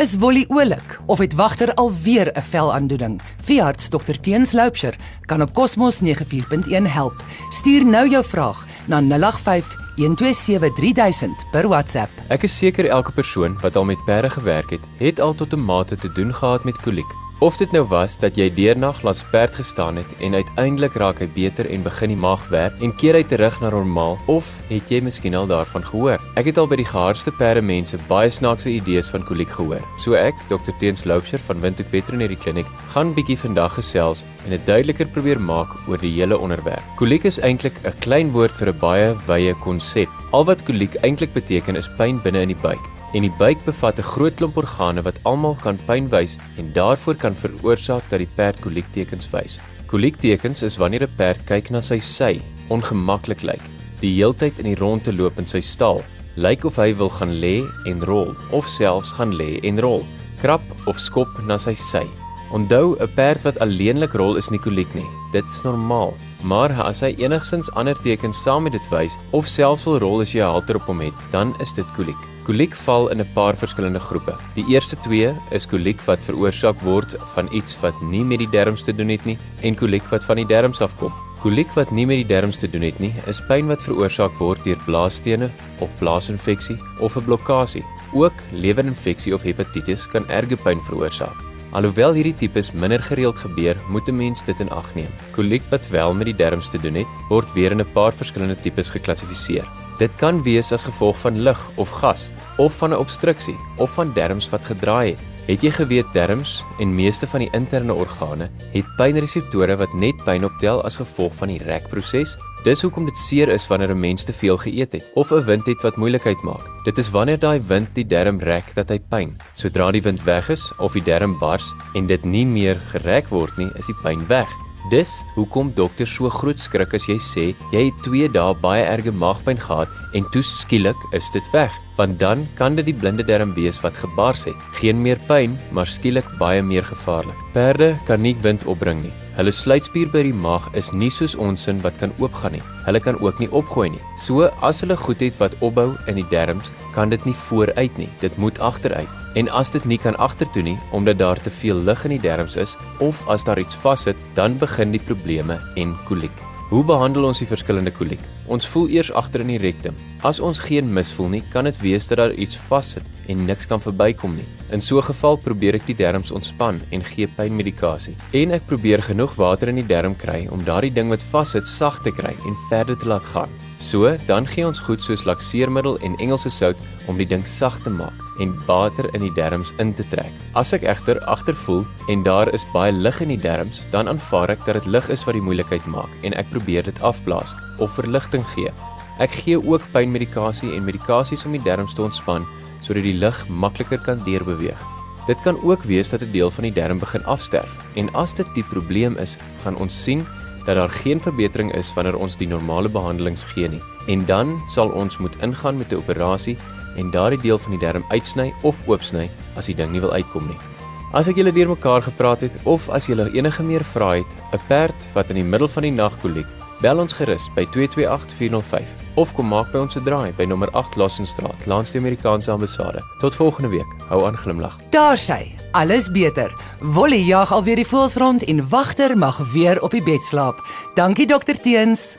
Is Wolly oulik of het wagter alweer 'n velaandoening? Veearts Dr Teens Loupsher kan op Cosmos 94.1 help. Stuur nou jou vraag na 085 1273000 per WhatsApp. Ek is seker elke persoon wat al met perde gewerk het, het al tot 'n mate te doen gehad met koliek. Of dit nou was dat jy deernag langs perd gestaan het en uiteindelik raak hy beter en begin die maag werk en keer hy terug na normaal of het jy miskien al daarvan gehoor? Ek het al by die gehardste perde mense baie snaakse idees van koliek gehoor. So ek, Dr Teens Loupsher van Windhoek Veterinary Clinic, gaan bietjie vandag gesels en dit duideliker probeer maak oor die hele onderwerp. Koliek is eintlik 'n klein woord vir 'n baie wye konsep. Al wat koliek eintlik beteken is pyn binne in die buik en die buik bevat 'n groot klomp organe wat almal kan pyn wys en daarvoor kan veroorsaak dat die perd koliektekens wys. Koliektekens is wanneer 'n perd kyk na sy sy, ongemaklik lyk, die heeltyd in die rondte loop in sy stal, lyk of hy wil gaan lê en rol of selfs gaan lê en rol, krap of skop na sy sy. Onthou, 'n perd wat alleenlik rol is nie koliek nie. Dit is normaal. Maar as hy enigsins ander tekens saam met dit wys of selfs wil rol as jy 'n halter op hom het, dan is dit koliek. Koliek val in 'n paar verskillende groepe. Die eerste twee is koliek wat veroorsaak word van iets wat nie met die darmes te doen het nie en koliek wat van die darmes afkom. Koliek wat nie met die darmes te doen het nie, is pyn wat veroorsaak word deur blaasstene of blaasinfeksie of 'n blokkade. Ook lewerinfeksie of hepatitis kan erge pyn veroorsaak. Alhoewel hierdie tipes minder gereeld gebeur, moet 'n mens dit in ag neem. Koliek wat wel met die darmes te doen het, word weer in 'n paar verskillende tipes geklassifiseer. Dit kan wees as gevolg van lug of gas of van 'n obstruksie of van darmes wat gedraai het. Het jy geweet darmes en meeste van die interne organe het pynreseptore wat net pyn optel as gevolg van die rekproses? Dis hoekom dit seer is wanneer 'n mens te veel geëet het of 'n wind het wat moeilikheid maak. Dit is wanneer daai wind die darm rek dat hy pyn. Sodra die wind weg is of die darm bars en dit nie meer gerek word nie, is die pyn weg. Dis hoekom dokters so groot skrik as jy sê jy het 2 dae baie erge maagpyn gehad en toe skielik is dit weg, want dan kan dit die blinde darm wees wat gebars het. Geen meer pyn, maar skielik baie meer gevaarlik. Perde kan nie wind opbring nie. Hulle sluitspier by die maag is nie soos ons sin wat kan oopgaan nie. Hulle kan ook nie opgooi nie. So as hulle goed het wat opbou in die darmes, kan dit nie vooruit nie. Dit moet agteruit. En as dit nie kan agtertoe nie omdat daar te veel lug in die darmes is of as daar iets vassit, dan begin die probleme en koliek. Hoe behandel ons die verskillende koliek? Ons voel eers agter in die rektum. As ons geen mis voel nie, kan dit wees dat daar iets vassit en niks kan verbykom nie. In so 'n geval probeer ek die darmes ontspan en gee pynmedikasie. En ek probeer genoeg water in die darm kry om daardie ding wat vassit sag te kry en verder te laat gaan. So, dan gee ons goed soos lakseermiddel en Engelse sout om die ding sag te maak en water in die darmes in te trek. As ek egter agtervoel en daar is baie lug in die darmes, dan aanvaar ek dat dit lug is wat die moeilikheid maak en ek probeer dit afblaas of verligting gee. Ek gee ook pynmedikasie en medikasies om die darmes te ontspan sodat die lug makliker kan deurbeweeg. Dit kan ook wees dat 'n deel van die darm begin afsterf en as dit die probleem is, gaan ons sien dat daar geen verbetering is wanneer ons die normale behandelings gee nie. En dan sal ons moet ingaan met 'n operasie en daardie deel van die darm uitsny of oopsny as die ding nie wil uitkom nie. As ek julle deurmekaar gepraat het of as julle enige meer vrae het, 'n perd wat in die middel van die nag koliek, bel ons gerus by 228405 of kom maak by ons 'n draai by nommer 8 Lassenstraat, langs die Amerikaanse ambassade. Tot volgende week. Hou aan glimlag. Daar sy. Alles beter. Wolly jag alweer die voels rond en wagter mag weer op die bed slaap. Dankie dokter Teens.